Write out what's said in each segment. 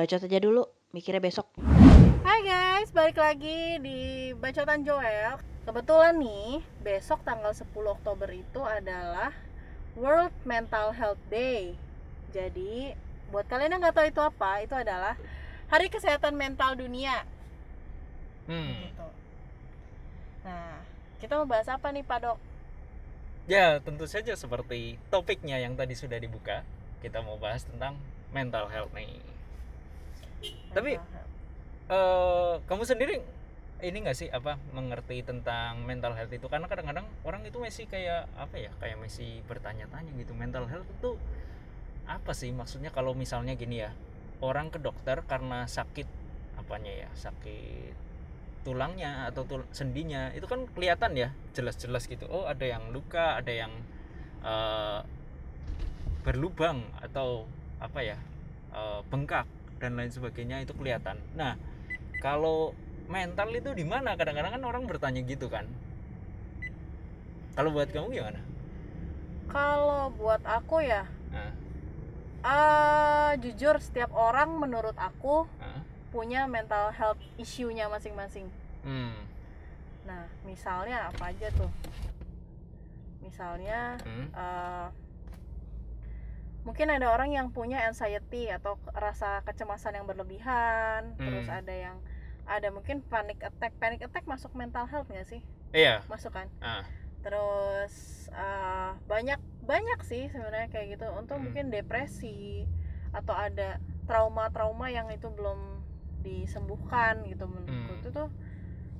Bacot aja dulu, mikirnya besok. Hai guys, balik lagi di Bacotan Joel Kebetulan nih, besok tanggal 10 Oktober itu adalah World Mental Health Day Jadi, buat kalian yang nggak tahu itu apa, itu adalah Hari Kesehatan Mental Dunia Hmm. gitu. Nah, kita mau bahas apa nih Pak Dok? Ya, tentu saja seperti topiknya yang tadi sudah dibuka, kita mau bahas tentang mental health nih. Tapi-. Eh, kamu sendiri ini nggak sih apa mengerti tentang mental health itu? Karena kadang-kadang orang itu masih kayak apa ya kayak masih bertanya-tanya gitu. Mental health itu apa sih? Maksudnya kalau misalnya gini ya orang ke dokter karena sakit apanya ya? Sakit tulangnya atau tul sendinya itu kan kelihatan ya jelas-jelas gitu. Oh ada yang luka ada yang eh, berlubang atau apa ya eh, bengkak dan lain sebagainya itu kelihatan. Nah kalau mental itu di mana? Kadang-kadang kan orang bertanya gitu kan. Kalau buat kamu gimana? Kalau buat aku ya, nah, eh jujur setiap orang menurut aku nah, punya mental health issue-nya masing-masing. Hmm, Nah, misalnya apa aja tuh? Misalnya hmm, eh, mungkin ada orang yang punya anxiety atau rasa kecemasan yang berlebihan, terus Hmm. ada yang ada mungkin panic attack. Panic attack masuk mental health nggak sih? iya Masuk kan? ah, Terus eh, banyak banyak sih sebenarnya kayak gitu. Untuk Hmm. mungkin depresi atau ada trauma-trauma yang itu belum disembuhkan gitu menurutku Hmm. itu tuh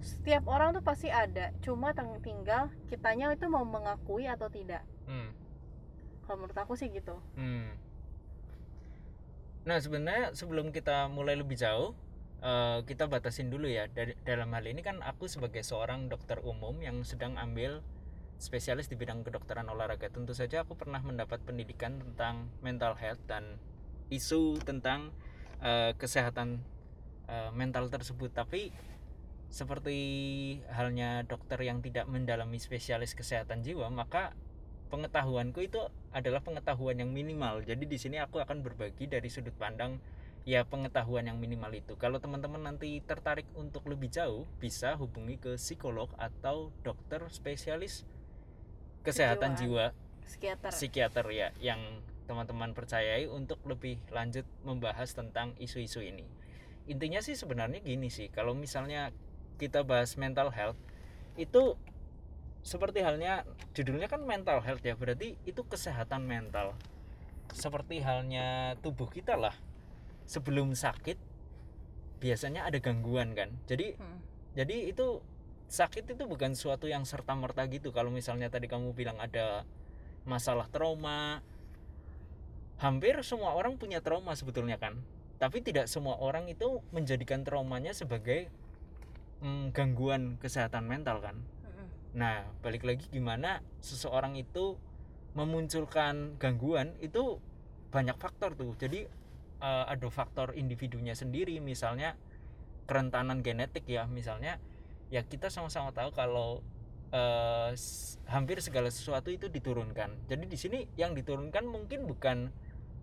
setiap orang tuh pasti ada cuma tinggal kitanya itu mau mengakui atau tidak hmm, kalau menurut aku sih gitu. Hmm. nah sebenarnya sebelum kita mulai lebih jauh eh, kita batasin dulu ya. Dari dalam hal ini kan aku sebagai seorang dokter umum yang sedang ambil spesialis di bidang kedokteran olahraga. Tentu saja aku pernah mendapat pendidikan tentang mental health dan isu tentang eh, kesehatan eh, mental tersebut. Tapi seperti halnya dokter yang tidak mendalami spesialis kesehatan jiwa maka pengetahuanku itu adalah pengetahuan yang minimal jadi di sini aku akan berbagi dari sudut pandang ya pengetahuan yang minimal itu kalau teman-teman nanti tertarik untuk lebih jauh bisa hubungi ke psikolog atau dokter spesialis kesehatan Kejiwaan. jiwa psikiater psikiater ya yang teman-teman percayai untuk lebih lanjut membahas tentang isu-isu ini. Intinya sih sebenarnya gini sih, kalau misalnya kita bahas mental health itu seperti halnya judulnya kan mental health ya, berarti itu kesehatan mental. Seperti halnya tubuh kita lah. Sebelum sakit biasanya ada gangguan kan. Jadi Hmm. jadi itu sakit itu bukan suatu yang serta merta gitu kalau misalnya tadi kamu bilang ada masalah trauma hampir semua orang punya trauma sebetulnya kan tapi tidak semua orang itu menjadikan traumanya sebagai mm, gangguan kesehatan mental kan. Nah balik lagi gimana seseorang itu memunculkan gangguan itu banyak faktor tuh. Jadi eh, ada faktor individunya sendiri misalnya kerentanan genetik ya. Misalnya ya kita sama-sama tahu kalau s- hampir segala sesuatu itu diturunkan. Jadi di sini yang diturunkan mungkin bukan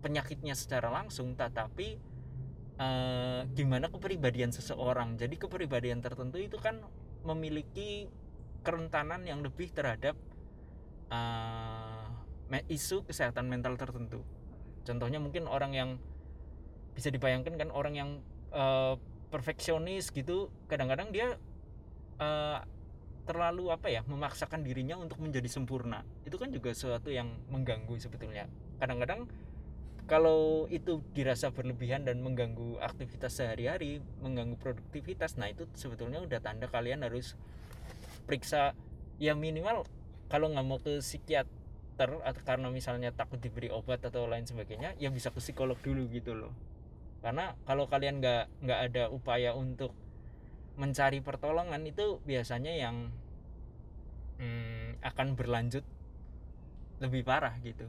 penyakitnya secara langsung tetapi eh, gimana kepribadian seseorang. Jadi kepribadian tertentu itu kan memiliki kerentanan yang lebih terhadap me- isu kesehatan mental tertentu. Contohnya mungkin orang yang bisa dibayangkan kan orang yang eh, perfeksionis gitu kadang-kadang dia eh, terlalu apa ya memaksakan dirinya untuk menjadi sempurna. Itu kan juga sesuatu yang mengganggu sebetulnya. Kadang-kadang kalau itu dirasa berlebihan dan mengganggu aktivitas sehari-hari mengganggu produktivitas nah itu sebetulnya udah tanda kalian harus periksa ya minimal kalau nggak mau ke psikiater atau karena misalnya takut diberi obat atau lain sebagainya ya bisa ke psikolog dulu gitu loh. Karena kalau kalian nggak nggak ada upaya untuk mencari pertolongan itu biasanya yang hmm, akan berlanjut lebih parah gitu.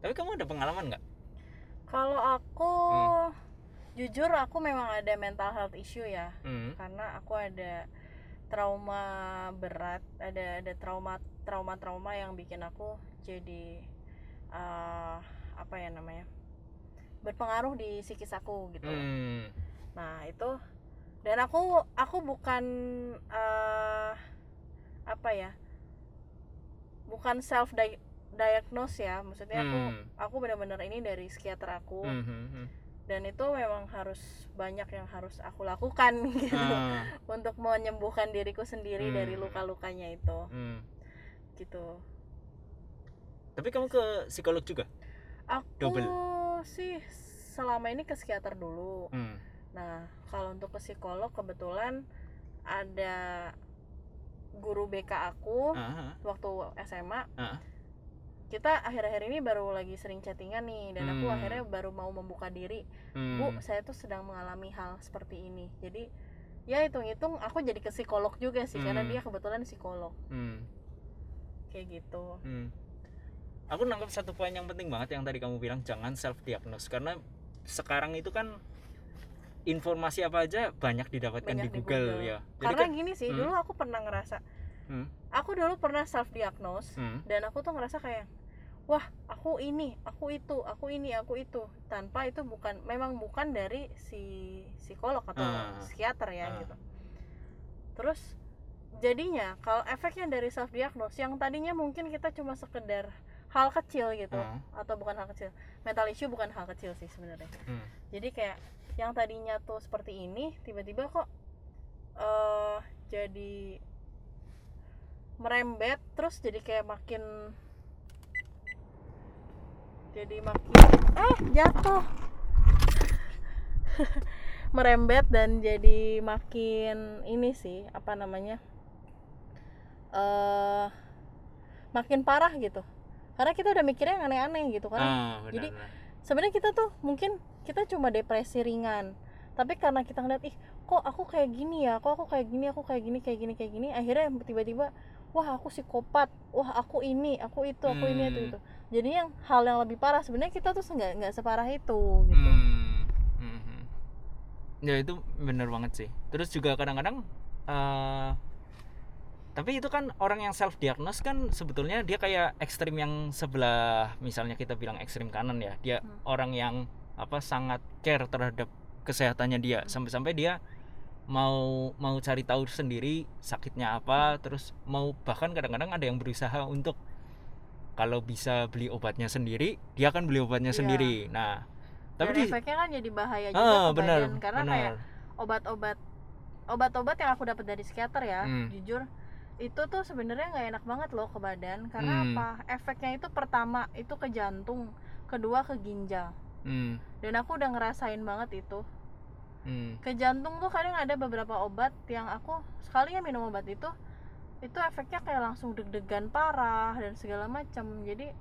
Tapi kamu ada pengalaman nggak? Kalau aku Hmm. Jujur aku memang ada mental health issue ya hmm. karena aku ada trauma berat ada ada trauma trauma trauma yang bikin aku jadi eh, apa ya namanya berpengaruh di psikis aku gitu Hmm. nah itu dan aku aku bukan eh, apa ya bukan self diagnose ya maksudnya aku Hmm. aku benar-benar ini dari psikiater aku Hmm, hmm, hmm. Dan itu memang harus banyak yang harus aku lakukan gitu Ah, untuk menyembuhkan diriku sendiri dari Hmm. luka-lukanya itu hmm. gitu Tapi kamu ke psikolog juga? aku Double. sih selama ini ke psikiater dulu Hmm. nah kalau untuk ke psikolog kebetulan ada guru BK aku Ah, waktu SMA ah. Kita akhir-akhir ini baru lagi sering chattingan nih dan aku Hmm. akhirnya baru mau membuka diri Hmm. bu saya tuh sedang mengalami hal seperti ini jadi ya hitung-hitung aku jadi ke psikolog juga sih karena Hmm. dia kebetulan psikolog Hmm. kayak gitu Hmm. Aku nangkep satu poin yang penting banget yang tadi kamu bilang jangan self diagnose karena sekarang itu kan informasi apa aja banyak didapatkan Banyak di di Google, Google. ya. Jadi karena kan, gini sih Hmm. dulu aku pernah ngerasa Hmm. aku dulu pernah self diagnose hmm, dan aku tuh ngerasa kayak wah aku ini aku itu aku ini aku itu tanpa itu bukan memang bukan dari si psikolog atau Ah. psikiater ya Ah. gitu terus jadinya kalau efeknya dari self diagnose yang tadinya mungkin kita cuma sekedar hal kecil gitu Ah. atau bukan hal kecil mental issue bukan hal kecil sih sebenarnya hmm. jadi kayak yang tadinya tuh seperti ini tiba-tiba kok eh jadi merembet terus jadi kayak makin jadi makin eh jatuh. Merembet dan jadi makin ini sih apa namanya eh makin parah gitu. Karena kita udah mikirnya yang aneh-aneh gitu karena Ah, benar, jadi- benar. sebenarnya kita tuh mungkin kita cuma depresi ringan. Tapi karena kita ngeliat ih kok aku kayak gini ya? Kok aku kayak gini? Aku kayak gini kayak gini kayak gini? Akhirnya tiba-tiba wah aku psikopat wah aku ini aku itu aku ini itu Hmm. itu jadi yang hal yang lebih parah sebenarnya kita tuh nggak nggak separah itu gitu Hmm, hmm, hmm. Ya itu bener banget sih. Terus juga kadang-kadang eh tapi itu kan orang yang self diagnose kan sebetulnya dia kayak ekstrim yang sebelah misalnya kita bilang ekstrim kanan ya. Dia Hmm. orang yang apa sangat care terhadap kesehatannya dia Hmm. sampai-sampai dia mau mau cari tahu sendiri sakitnya apa terus mau bahkan kadang-kadang ada yang berusaha untuk kalau bisa beli obatnya sendiri dia akan beli obatnya Iya. sendiri. Nah tapi dan di efeknya kan jadi bahaya juga ah badan karena benar. kayak obat-obat obat-obat yang aku dapat dari psikiater ya Hmm. jujur itu tuh sebenarnya nggak enak banget loh ke badan. Karena Hmm. apa? Efeknya itu pertama itu ke jantung kedua ke ginjal. Hmm, dan aku udah ngerasain banget itu hmm, ke jantung tuh kadang ada beberapa obat yang aku sekali ya minum obat itu itu efeknya kayak langsung deg-degan parah dan segala macam. Jadi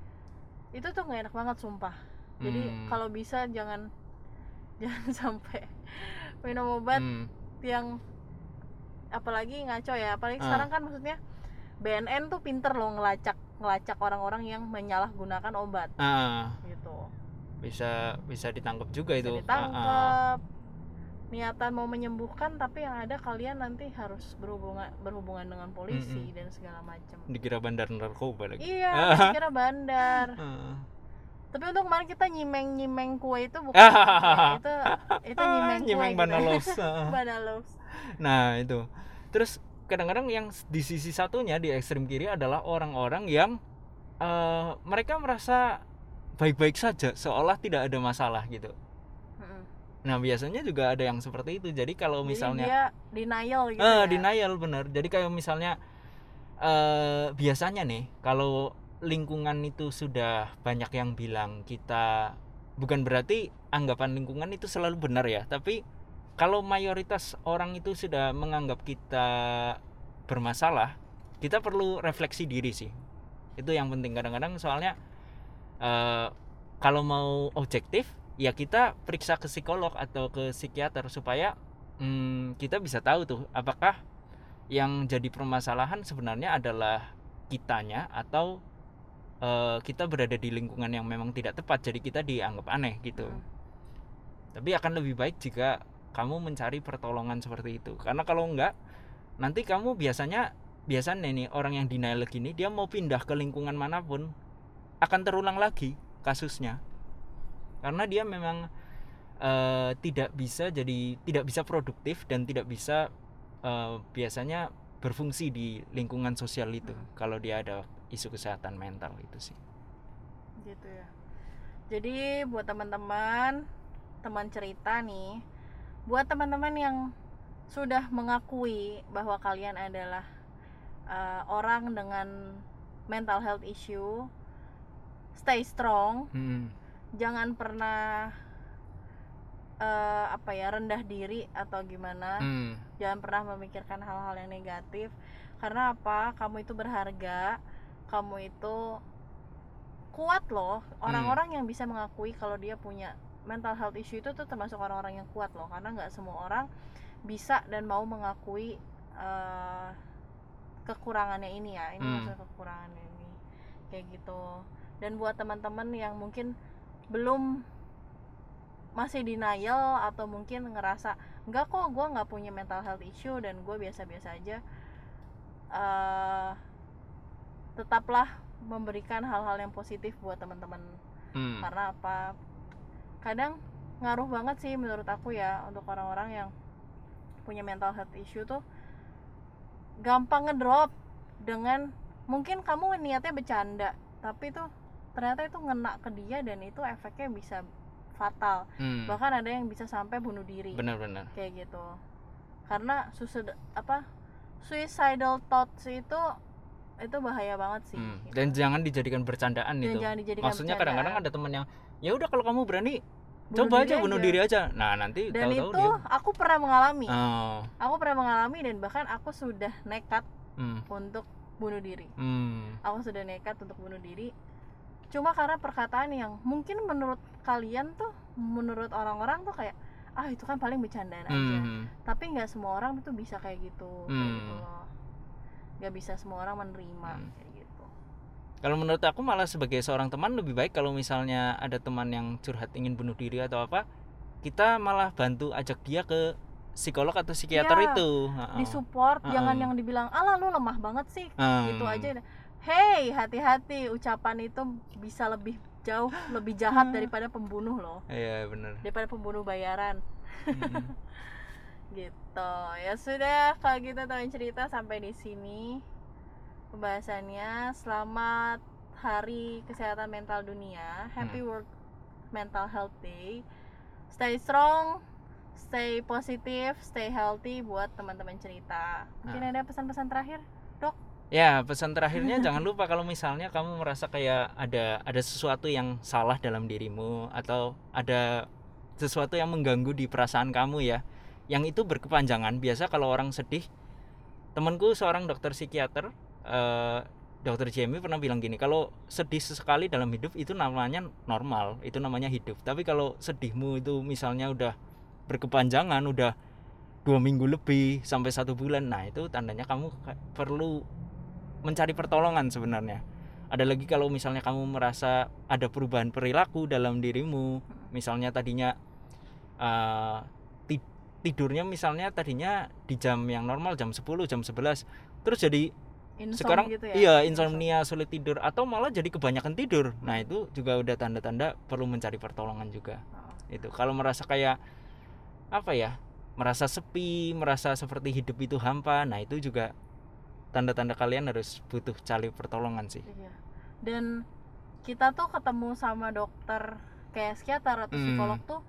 itu tuh nggak enak banget sumpah. Jadi Hmm. kalau bisa jangan jangan sampai minum obat hmm, yang apalagi ngaco ya. Apalagi Ah. sekarang kan maksudnya BNN tuh pinter loh ngelacak ngelacak orang-orang yang menyalahgunakan obat. Ah gitu. Bisa bisa ditangkap juga bisa itu. Ditangkap niatan mau menyembuhkan tapi yang ada kalian nanti harus berhubungan berhubungan dengan polisi Mm-mm. dan segala macam dikira bandar narkoba lagi iya Ah. kira bandar Ah. tapi untuk kemarin kita nyimeng nyimeng kue itu bukan ya, itu itu nyimeng kue Nyimeng gitu. banalos ah. Banalos. nah itu terus kadang-kadang yang di sisi satunya di ekstrem kiri adalah orang-orang yang eh, mereka merasa baik-baik saja seolah tidak ada masalah gitu. Nah biasanya juga ada yang seperti itu. Jadi kalau Jadi misalnya dia denial gitu eh ya? denial bener. Jadi kayak misalnya eh biasanya nih kalau lingkungan itu sudah banyak yang bilang kita bukan berarti anggapan lingkungan itu selalu benar ya tapi kalau mayoritas orang itu sudah menganggap kita bermasalah kita perlu refleksi diri sih. Itu yang penting. Kadang-kadang soalnya eh kalau mau objektif ya kita periksa ke psikolog atau ke psikiater supaya hmm, kita bisa tahu tuh apakah yang jadi permasalahan sebenarnya adalah kitanya atau eh, kita berada di lingkungan yang memang tidak tepat. Jadi kita dianggap aneh gitu. Mm. tapi akan lebih baik jika kamu mencari pertolongan seperti itu. Karena kalau enggak nanti kamu biasanya biasanya nih orang yang denial gini dia mau pindah ke lingkungan mana pun akan terulang lagi kasusnya karena dia memang eh, tidak bisa jadi tidak bisa produktif dan tidak bisa eh, biasanya berfungsi di lingkungan sosial itu kalau dia ada isu kesehatan mental itu sih. Gitu ya. Jadi buat teman-teman teman cerita nih buat teman-teman yang sudah mengakui bahwa kalian adalah uh, orang dengan mental health issue stay strong. Hmm, jangan pernah uh, apa ya rendah diri atau gimana. Hmm, jangan pernah memikirkan hal-hal yang negatif. Karena apa? Kamu itu berharga. Kamu itu kuat loh. Orang-orang yang bisa mengakui kalau dia punya mental health issue itu tuh termasuk orang-orang yang kuat loh. Karena nggak semua orang bisa dan mau mengakui eh, kekurangannya ini ya. Ini Hmm. maksudnya kekurangannya ini. Kayak gitu. Dan buat teman-teman yang mungkin belum masih denial atau mungkin ngerasa enggak kok gue nggak punya mental health issue dan gue biasa-biasa aja. Eh tetaplah memberikan hal-hal yang positif buat teman-teman. Hmm. karena apa? Kadang ngaruh banget sih menurut aku ya untuk orang-orang yang punya mental health issue tuh gampang ngedrop dengan mungkin kamu niatnya bercanda tapi tuh ternyata itu ngena ke dia dan itu efeknya bisa fatal. Hmm. bahkan ada yang bisa sampai bunuh diri. Benar-benar kayak gitu. Karena suicid apa suicidal thoughts itu itu bahaya banget sih Hmm, gitu. dan jangan dijadikan bercandaan Dan itu. jangan dijadikan maksudnya kadang-kadang ada teman yang ya udah kalau kamu berani Bunuh coba aja bunuh diri aja. Nah nanti dan tahu-tahu itu dia aku pernah mengalami. Oh, aku pernah mengalami dan bahkan aku sudah nekat hmm, untuk bunuh diri. Hmm, aku sudah nekat untuk bunuh diri cuma karena perkataan yang mungkin menurut kalian tuh menurut orang-orang tuh kayak ah itu kan paling bercandaan aja. Hmm, tapi nggak semua orang tuh bisa kayak gitu kayak Hmm. gitu loh. Nggak bisa semua orang menerima Hmm. kayak gitu. Kalau menurut aku malah sebagai seorang teman lebih baik kalau misalnya ada teman yang curhat ingin bunuh diri atau apa kita malah bantu ajak dia ke psikolog atau psikiater Iya, itu. Disupport jangan Heeh. yang dibilang ala lu lemah banget sih Hmm, gitu aja hey hati-hati ucapan itu bisa lebih jauh lebih jahat Hmm. daripada pembunuh loh. Iya benar daripada pembunuh bayaran. Hmm. gitu. Ya sudah kalau gitu teman cerita sampai di sini pembahasannya. Selamat hari kesehatan mental dunia. Happy Hmm. world mental health day. Stay strong stay positif stay healthy buat teman-teman cerita. Mungkin Nah. ada pesan-pesan terakhir Ya, pesan terakhirnya jangan lupa kalau misalnya kamu merasa kayak ada ada sesuatu yang salah dalam dirimu atau ada sesuatu yang mengganggu di perasaan kamu ya. Yang itu berkepanjangan. Biasa kalau orang sedih, temanku seorang dokter psikiater eh, dokter Jamie pernah bilang gini, kalau sedih sesekali dalam hidup itu namanya normal, itu namanya hidup. Tapi kalau sedihmu itu misalnya udah berkepanjangan, udah dua minggu lebih sampai satu bulan, nah itu tandanya kamu ka- perlu mencari pertolongan sebenarnya. Ada lagi kalau misalnya kamu merasa ada perubahan perilaku dalam dirimu, misalnya tadinya ti- tidurnya misalnya tadinya di jam yang normal jam 10, jam 11, terus jadi Insomnia sekarang gitu ya iya insomnia sulit tidur atau malah jadi kebanyakan tidur. Nah, itu juga udah tanda-tanda perlu mencari pertolongan juga. Oh. Itu kalau merasa kayak apa ya? Merasa sepi, merasa seperti hidup itu hampa. Nah, itu juga tanda-tanda kalian harus butuh cari pertolongan sih. Iya. Dan kita tuh ketemu sama dokter kayak psikiater atau Hmm. psikolog tuh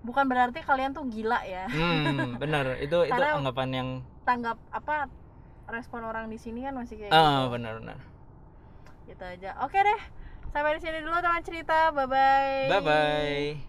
bukan berarti kalian tuh gila ya. Hmm, benar. Itu itu Karena- anggapan yang Tanggap apa respon orang di sini kan masih kayak ah gitu. benar-benar. Gitu aja. Oke deh. Sampai di sini dulu teman cerita. Bye bye. Bye bye.